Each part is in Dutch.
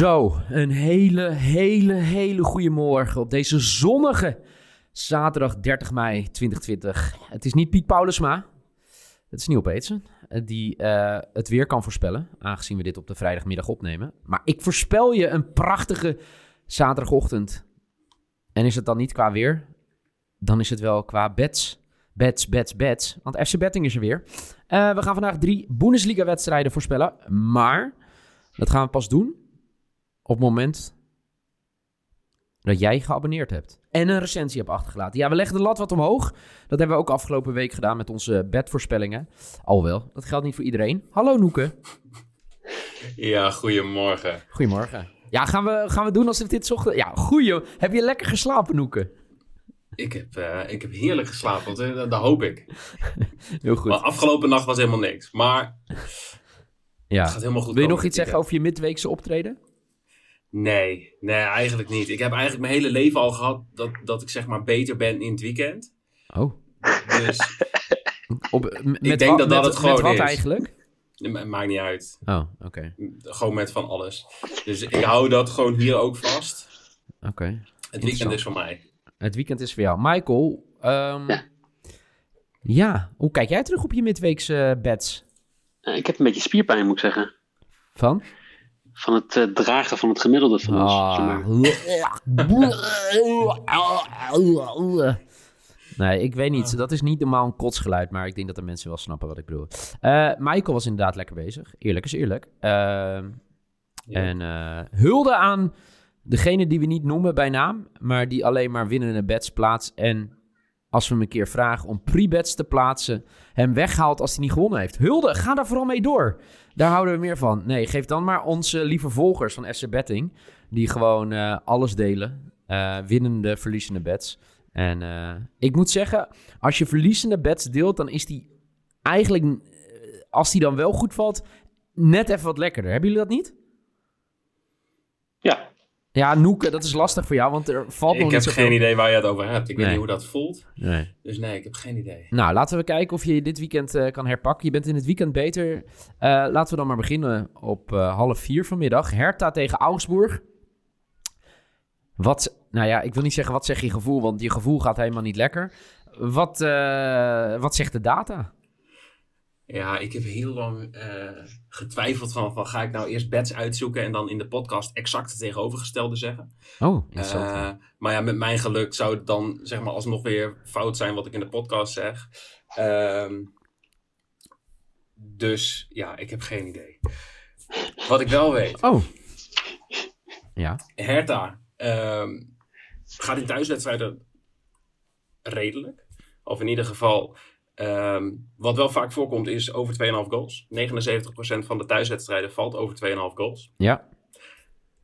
Zo, een hele, hele, hele goede morgen op deze zonnige zaterdag 30 mei 2020. Het is niet Piet Paulusma, het is Neil Peetsen, eh, die eh, het weer kan voorspellen, aangezien we dit op de vrijdagmiddag opnemen. Maar ik voorspel je een prachtige zaterdagochtend. En is het dan niet qua weer, dan is het wel qua bets. Bets, bets, bets. Want FC Betting is er weer. Eh, we gaan vandaag drie Bundesliga-wedstrijden voorspellen. Maar dat gaan we pas doen op het moment dat jij geabonneerd hebt. En een recensie hebt achtergelaten. Ja, we leggen de lat wat omhoog. Dat hebben we ook afgelopen week gedaan met onze bedvoorspellingen. Alhoewel, dat geldt niet voor iedereen. Hallo Noeke. Ja, goedemorgen. Goedemorgen. Ja, gaan we, gaan we doen als we dit ochtend... Ja, goeie. Heb je lekker geslapen, Noeke? Ik heb, eh, ik heb heerlijk geslapen, want, eh, dat, hoop ik. Heel goed. Maar afgelopen nacht was helemaal niks. Maar ja. het gaat helemaal goed Wil je nog iets zeggen over je midweekse optreden? Nee, nee, eigenlijk niet. Ik heb eigenlijk mijn hele leven al gehad dat, dat ik zeg maar beter ben in het weekend. Oh. Dus Op, met denk wat, dat dat met, het gewoon met wat is. eigenlijk? het maakt niet uit. Oh, oké. Gewoon met van alles. Dus ik hou dat gewoon hier ook vast. Oké. Het weekend is voor mij. Het weekend is voor jou. Michael, ehm, ja. Ja. hoe kijk jij terug op je midweekse bets? Eh, ik heb een beetje spierpijn, moet ik zeggen. Van? Van het eh, dragen van het gemiddelde van ons. zeg Ah. maar. Nee, ik weet niet. Dat is niet normaal een kotsgeluid, maar ik denk dat de mensen wel snappen wat ik bedoel. Eh, Michael was inderdaad lekker bezig. Eerlijk is eerlijk. Ehm, En eh, hulde aan degene die we niet noemen bij naam, maar die alleen maar winnende bets plaatst. En als we hem een keer vragen om pre-bets te plaatsen, hem weghaalt als hij niet gewonnen heeft. Hulde, ga daar vooral mee door. Daar houden we meer van. Nee, geef dan maar onze lieve volgers van FC Betting, die gewoon eh, alles delen. Eh, winnende, verliezende bets. En eh, ik moet zeggen, als je verliezende bets deelt, dan is die eigenlijk, als die dan wel goed valt, net even wat lekkerder. Hebben jullie dat niet? Ja, Ja, Noeke, dat is lastig voor jou, want er valt nog Ik niet heb zoveel. geen idee waar je het over hebt. Ik weet niet hoe dat voelt. Nee. Dus nee, ik heb geen idee. Nou, laten we kijken of je je dit weekend eh, kan herpakken. Je bent in het weekend beter. Eh, laten we dan maar beginnen op eh, half vier vanmiddag. Hertha tegen Augsburg. Wat, nou ja, ik wil niet zeggen wat zegt je gevoel, want je gevoel gaat helemaal niet lekker. Wat, eh, wat zegt de data? Ja, ik heb heel lang eh, getwijfeld van, van ga ik nou eerst bets uitzoeken en dan in de podcast exact het tegenovergestelde zeggen. Oh, interessant. Eh, maar ja, met mijn geluk zou het dan zeg maar alsnog weer fout zijn wat ik in de podcast zeg. Ehm, dus ja, ik heb geen idee. Wat ik wel weet, oh. Ja. Hertha ehm, gaat in thuiswedstrijden redelijk. Of in ieder geval, ehm, wat wel vaak voorkomt is over 2,5 goals. 79% van de thuiswedstrijden valt over 2,5 goals. Ja.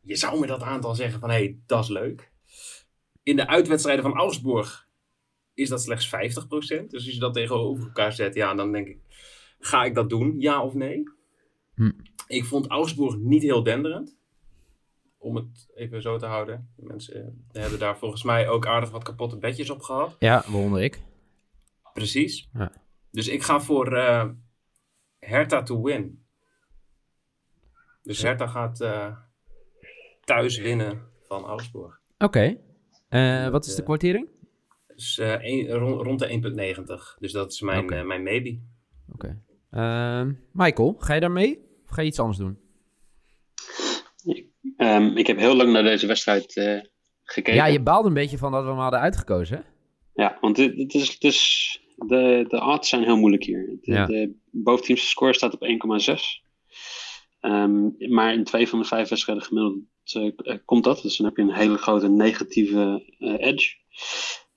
Je zou met dat aantal zeggen van, hé, hey, dat is leuk. In de uitwedstrijden van Augsburg is dat slechts 50%. Dus als je dat tegenover elkaar zet, ja, dan denk ik, ga ik dat doen, ja of nee? Hm. Ik vond Augsburg niet heel denderend. Om het even zo te houden. De mensen eh, hebben daar volgens mij ook aardig wat kapotte bedjes op gehad. Ja, waaronder ik. Precies. Ja. Dus ik ga voor eh Hertha to win. Dus Hertha gaat eh, thuis winnen van Augsburg. Oké. Eh, wat is de kwartering? Dus rond, rond de 1,90. Dus dat is mijn, eh, mijn maybe. Oké. Ehm, Michael, ga je daarmee? Of ga je iets anders doen? Ehm, ik heb heel lang naar deze wedstrijd eh, gekeken. Ja, je baalde een beetje van dat we hem hadden uitgekozen, hè? Ja, want het, het is, het is, de, de odds zijn heel moeilijk hier. De, Ja. de boventeamse score staat op 1,6. Ehm, maar in twee van de vijf wedstrijden gemiddeld eh, eh, komt dat. Dus dan heb je een hele grote negatieve eh, edge.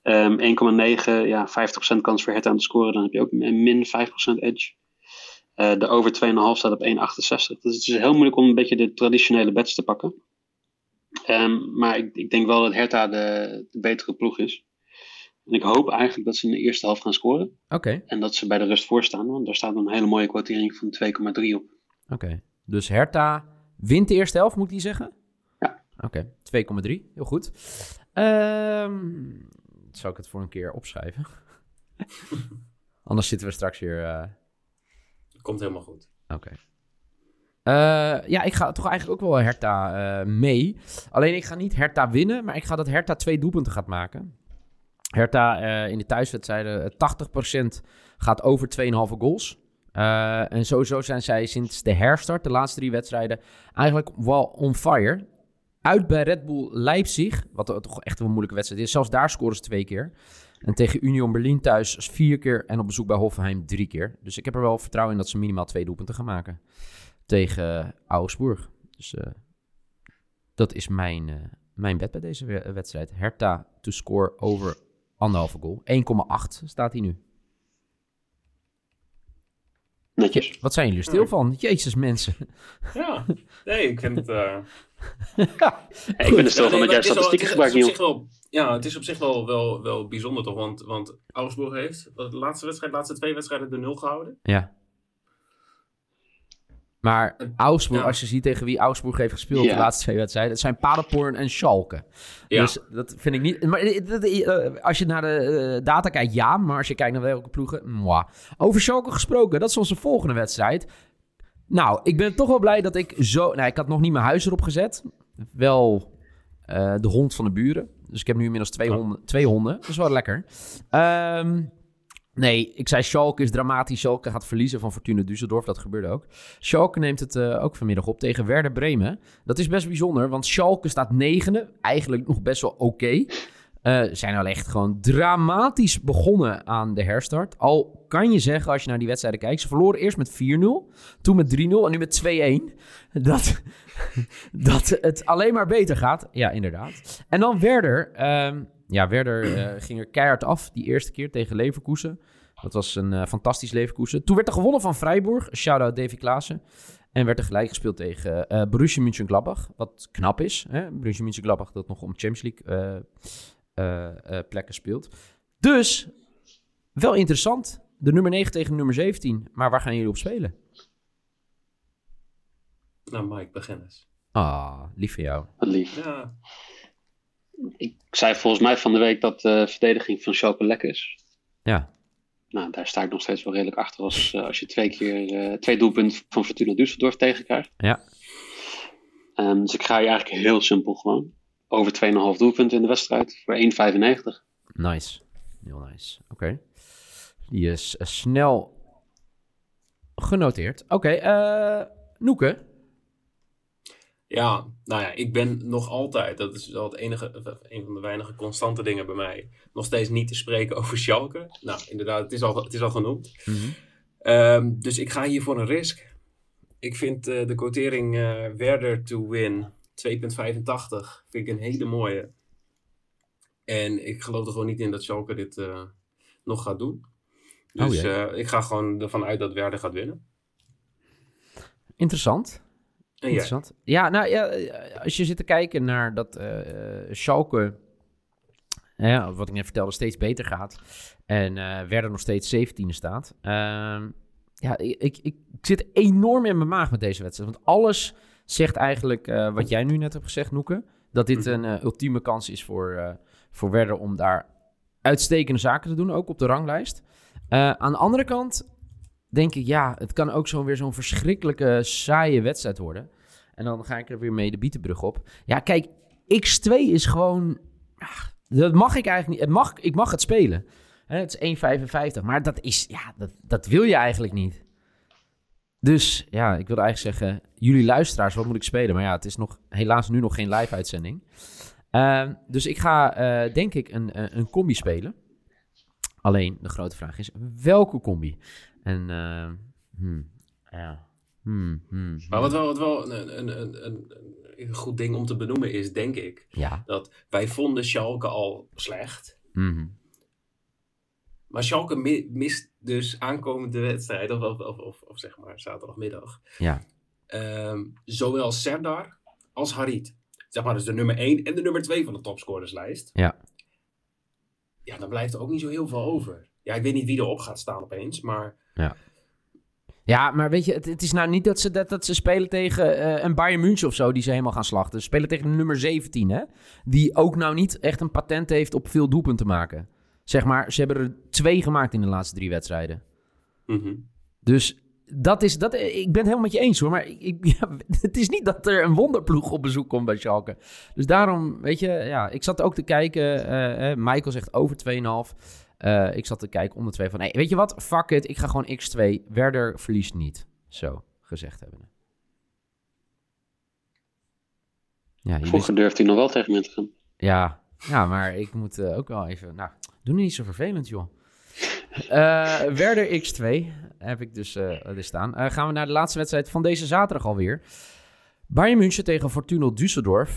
Ehm 1,9, ja, 50% kans voor Hertha aan te scoren. Dan heb je ook een min 5% edge. De over 2,5 staat op 1,68. Dus het is heel moeilijk om een beetje de traditionele bets te pakken. Ehm, maar ik, ik denk wel dat Hertha de, de betere ploeg is. En ik hoop eigenlijk dat ze in de eerste helft gaan scoren. Oké. En dat ze bij de rust voorstaan. Want daar staat een hele mooie kwartering van 2,3 op. Oké. Dus Hertha wint de eerste helft, moet ik die zeggen? Ja. Oké, 2,3. Heel goed. Ehm zal ik het voor een keer opschrijven? Anders zitten we straks weer... eh, Komt helemaal goed. Oké. ja, ik ga toch eigenlijk ook wel Hertha mee. Alleen ik ga niet Hertha winnen, maar ik ga dat Hertha twee doelpunten gaat maken. Hertha in de thuiswedstrijden 80% gaat over 2,5 goals. en sowieso zijn zij sinds de herstart, de laatste drie wedstrijden, eigenlijk wel on fire. Uit bij Red Bull Leipzig, wat toch echt een moeilijke wedstrijd is. Zelfs daar scoren ze twee keer. En tegen Union Berlin thuis vier keer. En op bezoek bij Hoffenheim drie keer. Dus ik heb er wel vertrouwen in dat ze minimaal twee doelpunten gaan maken. Tegen Augsburg. Dus dat is mijn, uh, mijn bet bij deze wedstrijd. Hertha to score over anderhalve goal. 1,8 staat hij nu. Netjes. Wat zijn jullie stil van? Jezus, mensen. Ja, nee, ik vind het... Uh... ja, ik ben er stil van dat jij statistieken gebruikt, Niel. Ja, het is op zich wel, wel, wel bijzonder toch, want, want Augsburg heeft de laatste wedstrijd, de laatste twee wedstrijden de nul gehouden. Ja. Maar Augsburg, als je ziet tegen wie Augsburg heeft gespeeld de laatste twee wedstrijden, het zijn Paderborn en Schalke. Ja. Dus dat vind ik niet. Maar eh, als je naar de eh, data kijkt, ja. Maar als je kijkt naar welke ploegen. Over Schalke gesproken, dat is onze volgende wedstrijd. Nou, ik ben toch wel blij dat ik zo. Nou, ik had nog niet mijn huis erop gezet. Wel uh, de hond van de buren. Dus ik heb nu inmiddels twee, honden, twee honden. Dat is wel lekker. Um, Nee, ik zei Schalke is dramatisch. Schalke gaat verliezen van Fortuna Düsseldorf. Dat gebeurde ook. Schalke neemt het uh, ook vanmiddag op tegen Werder Bremen. Dat is best bijzonder, want Schalke staat negende. Eigenlijk nog best wel oké. Okay. Uh, zijn al echt gewoon dramatisch begonnen aan de herstart. Al kan je zeggen, als je naar die wedstrijden kijkt... ze verloren eerst met 4-0, toen met 3-0 en nu met 2-1. Dat, dat het alleen maar beter gaat. Ja, inderdaad. En dan Werder... Um, ja, Werder uh, ging er keihard af die eerste keer tegen Leverkusen. Dat was een uh, fantastisch Leverkusen. Toen werd er gewonnen van Freiburg. Shout-out Davy Klaassen. En werd er gelijk gespeeld tegen uh, Borussia Mönchengladbach. Wat knap is. Hè? Borussia Mönchengladbach dat nog om Champions League plekken speelt. Dus, wel interessant. De nummer 9 tegen de nummer 17. Maar waar gaan jullie op spelen? Nou, Mike, begin eens. Ah, lief van jou. Lief. Ja ik zei volgens mij van de week dat de verdediging van Schalke lekker is. Ja. Nou, daar sta ik nog steeds wel redelijk achter als, eh, als je twee keer uh, twee doelpunten van Fortuna Düsseldorf tegenkrijgt. Ja. Um, dus ik ga hier eigenlijk heel simpel gewoon. Over 2,5 doelpunten in de wedstrijd voor 1,95. Nice. Heel nice. Oké. Die is uh, snel genoteerd. Oké, okay, Noeke, ja, nou ja, ik ben nog altijd, dat is wel het enige, een van de weinige constante dingen bij mij, nog steeds niet te spreken over Schalke. Nou, inderdaad, het is al, het is al genoemd. Mhm. Ehm, dus ik ga hier voor een risk. Ik vind uh, de quotering uh, Werder to win 2,85 vind ik een hele mooie. En ik geloof er gewoon niet in dat Schalke dit uh, nog gaat doen. Oh, dus oh, ik ga gewoon ervan uit dat Werder gaat winnen. Interessant. Interessant. Ja, nou ja, als je zit te kijken naar dat uh, Schalke, wat ik net vertelde, steeds beter gaat. En uh, Werder nog steeds 17e staat. Uh, ja, ik, ik, ik, zit enorm in mijn maag met deze wedstrijd. Want alles zegt eigenlijk wat jij nu net hebt gezegd, Noeke. Dat dit mhm. een ultieme kans is voor, voor Werder om daar uitstekende zaken te doen, ook op de ranglijst. aan de andere kant denk ik, ja, het kan ook zo weer zo'n verschrikkelijke saaie wedstrijd worden. En dan ga ik er weer mee de Bietenbrug op. Ja, kijk, X2 is gewoon... dat mag ik eigenlijk niet. Het mag, ik mag het spelen. het is 1,55. Maar dat is... Ja, dat, dat wil je eigenlijk niet. Dus ja, ik wilde eigenlijk zeggen... Jullie luisteraars, wat moet ik spelen? Maar ja, het is nog, helaas nu nog geen live-uitzending. Uh, dus ik ga, uh, denk ik, een, een combi spelen. Alleen, de grote vraag is, welke combi? En, uh, hmm, ja... Hmm, hmm, maar wat wel, wat wel een, een, een, een, goed ding om te benoemen is, denk ik, ja. dat wij vonden Schalke al slecht. Maar Schalke mist dus aankomende wedstrijd, of, of, of, of, of zeg maar zaterdagmiddag, ja. Um, zowel Serdar als Harit. Zeg maar dus de nummer 1 en de nummer 2 van de topscorerslijst. Ja. Ja, dan blijft er ook niet zo heel veel over. Ja, ik weet niet wie erop gaat staan opeens, maar... Ja. Ja, maar weet je, het, het, is nou niet dat ze, dat, dat ze spelen tegen uh, een Bayern München of zo, die ze helemaal gaan slachten. Ze spelen tegen de nummer 17, hè? Die ook nou niet echt een patent heeft op veel doelpunten maken. Zeg maar, ze hebben er twee gemaakt in de laatste drie wedstrijden. Mm Dus dat is, dat, ik ben het helemaal met je eens hoor. Maar ik, ja, het is niet dat er een wonderploeg op bezoek komt bij Schalke. Dus daarom, weet je, ja, ik zat ook te kijken. eh, eh, Michael zegt over 2,5. Eh, ik zat te kijken onder 2 van, nee, weet je wat? Fuck it, ik ga gewoon x2. Werder verliest niet. Zo gezegd hebben. Ja, Vroeger durfde hij nog wel tegen me te gaan. ja, ja, maar ik moet eh, ook wel even... Nou, doe niet zo vervelend, joh. Eh Werder X2 heb ik dus er staan. Gaan we naar de laatste wedstrijd van deze zaterdag alweer. Bayern München tegen Fortuna Düsseldorf.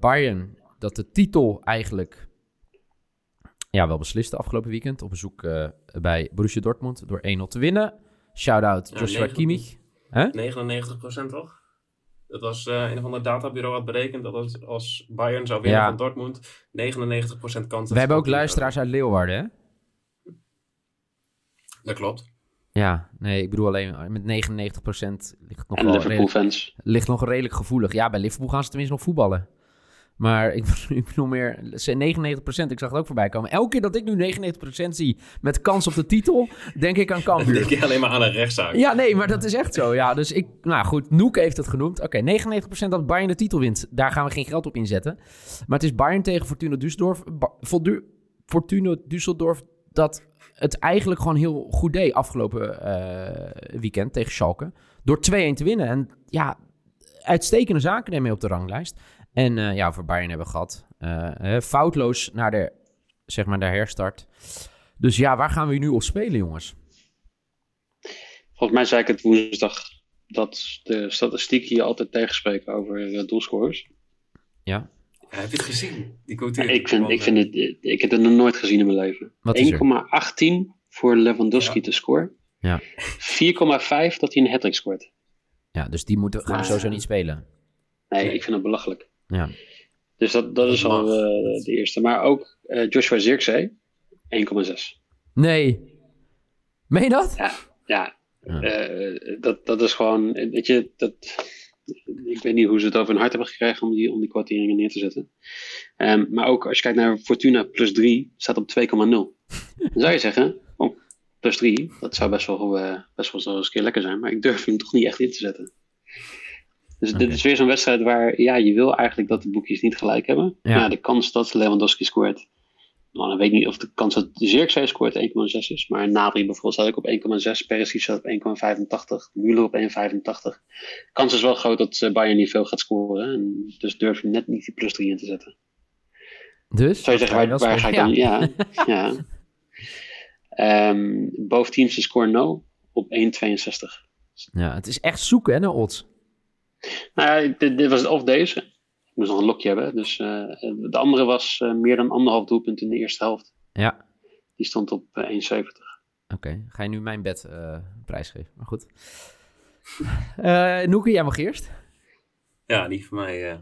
Bayern, dat de titel eigenlijk ja, wel besliste afgelopen weekend. Op bezoek eh, bij Borussia Dortmund door 1-0 te winnen. Shout-out Ja, Joshua negen- Kimmich. 99% toch? Dat was eh, een of ander databureau had berekend dat als, als Bayern zou winnen Ja. van Dortmund, 99% kans. We hebben ook luisteraars uit Leeuwarden, hè? Dat klopt. Ja, nee, ik bedoel alleen met 99% ligt het nog En wel Liverpool redelijk, fans. ligt nog redelijk gevoelig. Ja, bij Liverpool gaan ze tenminste nog voetballen. Maar ik, ik bedoel meer, ze- 99%, ik zag het ook voorbij komen. Elke keer dat ik nu 99% zie met kans op de titel, denk ik aan Dan denk Cambuur. je alleen maar aan een rechtszaak. Ja, nee, maar dat is echt zo. Ja, dus ik, nou goed, Noek heeft het genoemd. Oké, 99% dat Bayern de titel wint. Daar gaan we geen geld op inzetten. Maar het is Bayern tegen Fortuna Düsseldorf. Voldu- Fortuna Düsseldorf dat het eigenlijk gewoon heel goed deed afgelopen eh, weekend tegen Schalke. Door 2-1 te winnen. En ja, uitstekende zaken ermee op de ranglijst. En eh, ja, voor Bayern hebben we gehad. Eh, eh, foutloos naar de, zeg maar, de herstart. Dus ja, waar gaan we nu op spelen, jongens? Volgens mij zei ik het woensdag dat de statistieken je altijd tegenspreken over doelscorers. Ja, Ja, heb je het gezien? Die. Ik, vind, ik, vind het, ik heb het nog nooit gezien in mijn leven. Wat is er? 1,18 voor Lewandowski Ja. te scoren. Ja. 4,5 dat hij een hat scoort. ja dus die moeten, gaan we sowieso niet spelen. Nee, Nee. ik vind het belachelijk. Ja. Dus dat, dat is al eh, de eerste. Maar ook eh, Joshua Zirkzee, 1,6. Nee. Meen je dat? Ja, Ja. eh, dat, dat is gewoon, weet je, dat, ik weet niet hoe ze het over hun hart hebben gekregen om die, om die kwarteringen neer te zetten. Ehm, maar ook als je kijkt naar Fortuna plus 3, staat op 2,0. Dan zou je zeggen, oh, plus 3, dat zou best wel, eh, best wel zo eens een keer lekker zijn, maar ik durf hem toch niet echt in te zetten. Dus dit is weer zo'n wedstrijd waar, ja, je wil eigenlijk dat de boekjes niet gelijk hebben. Ja. Ja. de kans dat Lewandowski scoort, nou, dan weet ik niet of de kans dat Zirkzee scoort 1,6 is. Maar Nabri bijvoorbeeld staat ook op 1,6. Perisic staat op 1,85. Müller op 1,85. De kans is wel groot dat eh, Bayern niet veel gaat scoren. En dus durf je net niet die plus 3 in te zetten. Dus? Zou je zeggen, waar, waar ga ik dan? Ja. Ja. ja. Ehm, boven teams die score no op 1,62. ja, het is echt zoeken hè, naar odds. Nou ja, dit, dit was of deze. Ik moest nog een lokje hebben. Dus eh, de andere was eh, meer dan anderhalf doelpunt in de eerste helft. Ja, Die stond op eh, 1,70. oké. Ga je nu mijn bed eh prijsgeven. Maar goed. Eh Noeke, jij mag eerst. Ja, die van mij eh,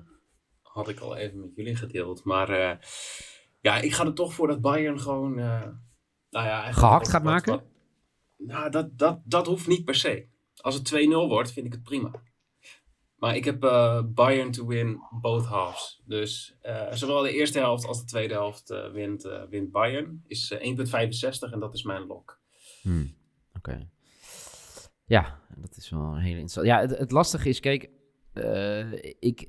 had ik al even met jullie gedeeld. Maar eh, ja, ik ga er toch voor dat Bayern gewoon... eh, nou ja, Gehakt gaat wat- maken? wat- nou, dat, dat, dat hoeft niet per se. Als het 2-0 wordt, vind ik het prima. Maar ik heb eh, Bayern to win both halves. Dus eh, zowel de eerste helft als de tweede helft eh, wint, eh, wint Bayern. Is eh, 1,65 en dat is mijn lock. Hmm, Oké. Ja, dat is wel een hele interessant. Ja, het, het lastige is, kijk, eh, ik,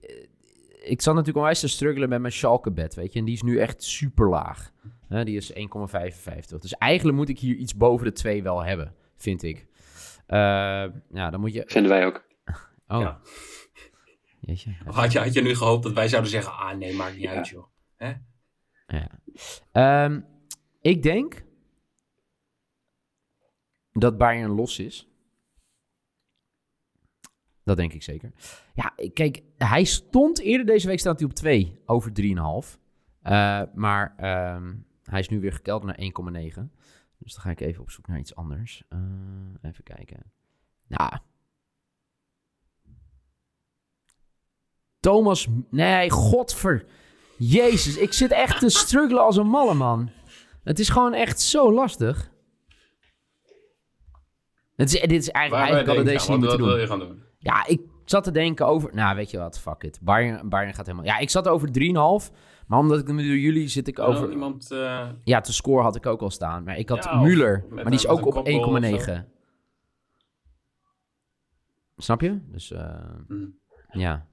ik zat natuurlijk onwijs te struggelen met mijn Schalke-bed, weet je. En die is nu echt super laag. Hè, die is 1,55. Dus eigenlijk moet ik hier iets boven de 2 wel hebben, vind ik. Eh, ja, dan moet je... Vinden wij ook. Oh, Ja. Jeetje. Of had je, had je nu gehoopt dat wij zouden zeggen... Ah nee, maakt niet Ja. uit joh. Ja. Ehm, ik denk dat Bayern los is. Dat denk ik zeker. Ja, ik- kijk, hij stond eerder deze week staat hij op 2 over 3,5. Eh maar ehm, hij is nu weer gekeld naar 1,9. Dus dan ga ik even op zoek naar iets anders. Eh, even kijken. Nou. Thomas. Nee, godver. Jezus, ik zit echt te struggelen als een malle man. Het is gewoon echt zo lastig. Het is, dit is eigenlijk, eigenlijk hadden deze niet wat, moeten wat wil doen. je gaan doen? Ja, ik zat te denken over... Nou, weet je wat, fuck it. Bayern, Bayern gaat helemaal... Ja, ik zat over 3,5. Maar omdat ik met jullie zit ik Over iemand... eh, Ja, te score had ik ook al staan. Maar ik had Ja, Maar die is ook op kopgoal of 1,9. Snap je? Dus eh, Hm. ja.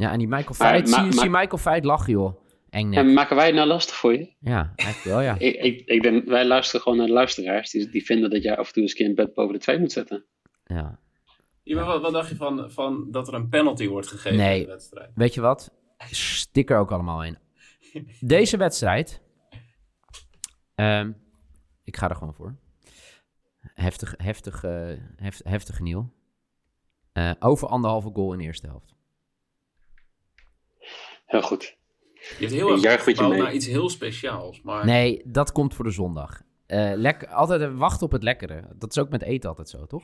Ja, en die Michael maar- zie, zie Michael Veit lachen, joh. Eng En maken wij het nou lastig voor je? Ja, eigenlijk wel, ja. Ik, ik, ik denk, wij luisteren gewoon naar de luisteraars. Die, die vinden dat jij af en toe eens een keer een bed boven de twee moet zetten. ja. Ja, maar wat, wat dacht je van, van dat er een penalty wordt gegeven Nee. in de wedstrijd? Weet je wat? Stik er ook allemaal in. Deze wedstrijd. ehm, ik ga er gewoon voor. Heftig, heftig, eh, heft, heftig Niel. Eh, over anderhalve goal in de eerste helft. Heel goed. Je hebt heel erg gebouwd mee. naar iets heel speciaals. Maar Nee, dat komt voor de zondag. Eh lekker, altijd eh, wachten op het lekkere. Dat is ook met eten altijd zo, toch?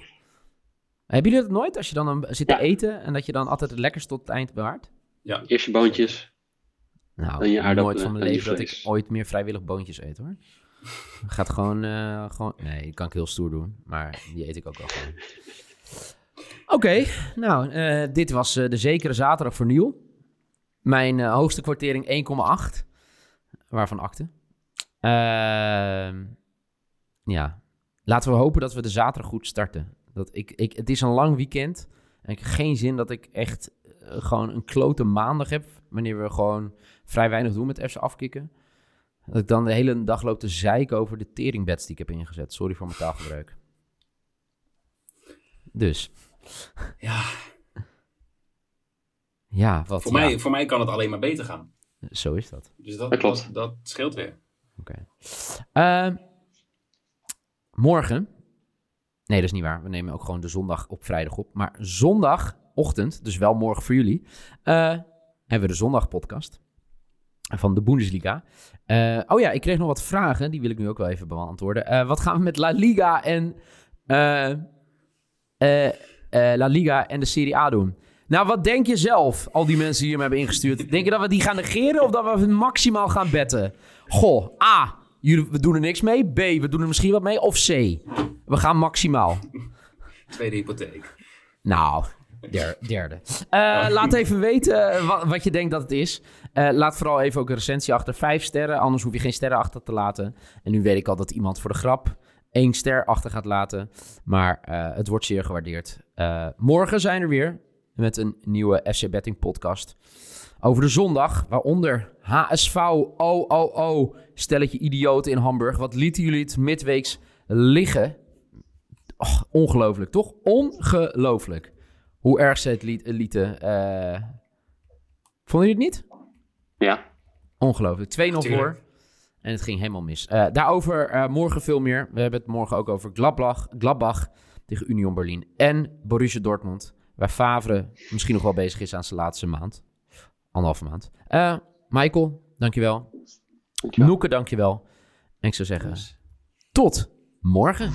Hebben jullie dat nooit? Als je dan een, zit te Ja. eten en dat je dan altijd het lekkerst tot het eind bewaart? Eerst je boontjes. Nou, Dan je aardappelen nooit van mijn leven dat ik ooit meer vrijwillig boontjes eet, hoor. Gaat gewoon, eh, gewoon... Nee, dat kan ik heel stoer doen, maar die eet ik ook wel gewoon. Oké, nou, eh, dit was eh, de zekere zaterdag voor Niel. Mijn eh, hoogste kwartering 1,8, waarvan akte. Ehm, ja, laten we hopen dat we de zaterdag goed starten. Dat ik, ik, het is een lang weekend en ik heb geen zin dat ik echt eh, gewoon een klote maandag heb... wanneer we gewoon vrij weinig doen met FC afkicken. Dat ik dan de hele dag loop te zeiken over de teringbeds die ik heb ingezet. Sorry voor mijn taalgebruik. Dus, ja, ja, wat... voor, ja, mij, voor mij kan het alleen maar beter gaan. Zo is dat. Dus dat, Dat klopt. Dat, dat scheelt weer. Oké. Ehm, morgen. Nee, dat is niet waar. We nemen ook gewoon de zondag op vrijdag op. Maar zondagochtend, dus wel morgen voor jullie, eh, hebben we de zondagpodcast van de Bundesliga. Eh, oh ja, ik kreeg nog wat vragen. Die wil ik nu ook wel even beantwoorden. Eh, wat gaan we met La Liga en eh, eh, eh, La Liga en de Serie A doen? Nou, wat denk je zelf, al die mensen die hem hebben ingestuurd? Denk je dat we die gaan negeren of dat we maximaal gaan betten? Goh, A, jullie, we doen er niks mee. B, we doen er misschien wat mee. Of C, we gaan maximaal. Tweede hypotheek. Nou, der- derde. Eh, laat even weten eh, wat, wat je denkt dat het is. Eh, laat vooral even ook een recensie achter. Vijf sterren, anders hoef je geen sterren achter te laten. En nu weet ik al dat iemand voor de grap één ster achter gaat laten. Maar het wordt zeer gewaardeerd. Morgen zijn we weer met een nieuwe FC Betting podcast. Over de zondag, waaronder HSV, oh oh oh, stelletje idioten in Hamburg. Wat lieten jullie het midweeks liggen? Och, ongelooflijk, toch? Ongelooflijk. Hoe erg ze het liet, lieten. eh. vonden jullie het niet? Ja. Ongelooflijk. 2-0 voor. En het ging helemaal mis. Eh, daarover eh, morgen veel meer. We hebben het morgen ook over Gladbach, Gladbach tegen Union Berlin en Borussia Dortmund. Waar Favre misschien nog wel bezig is aan zijn laatste maand. Anderhalve maand. Eh, Michael, dankjewel. Dankjewel. Noeke, dankjewel. En ik zou zeggen, tot morgen.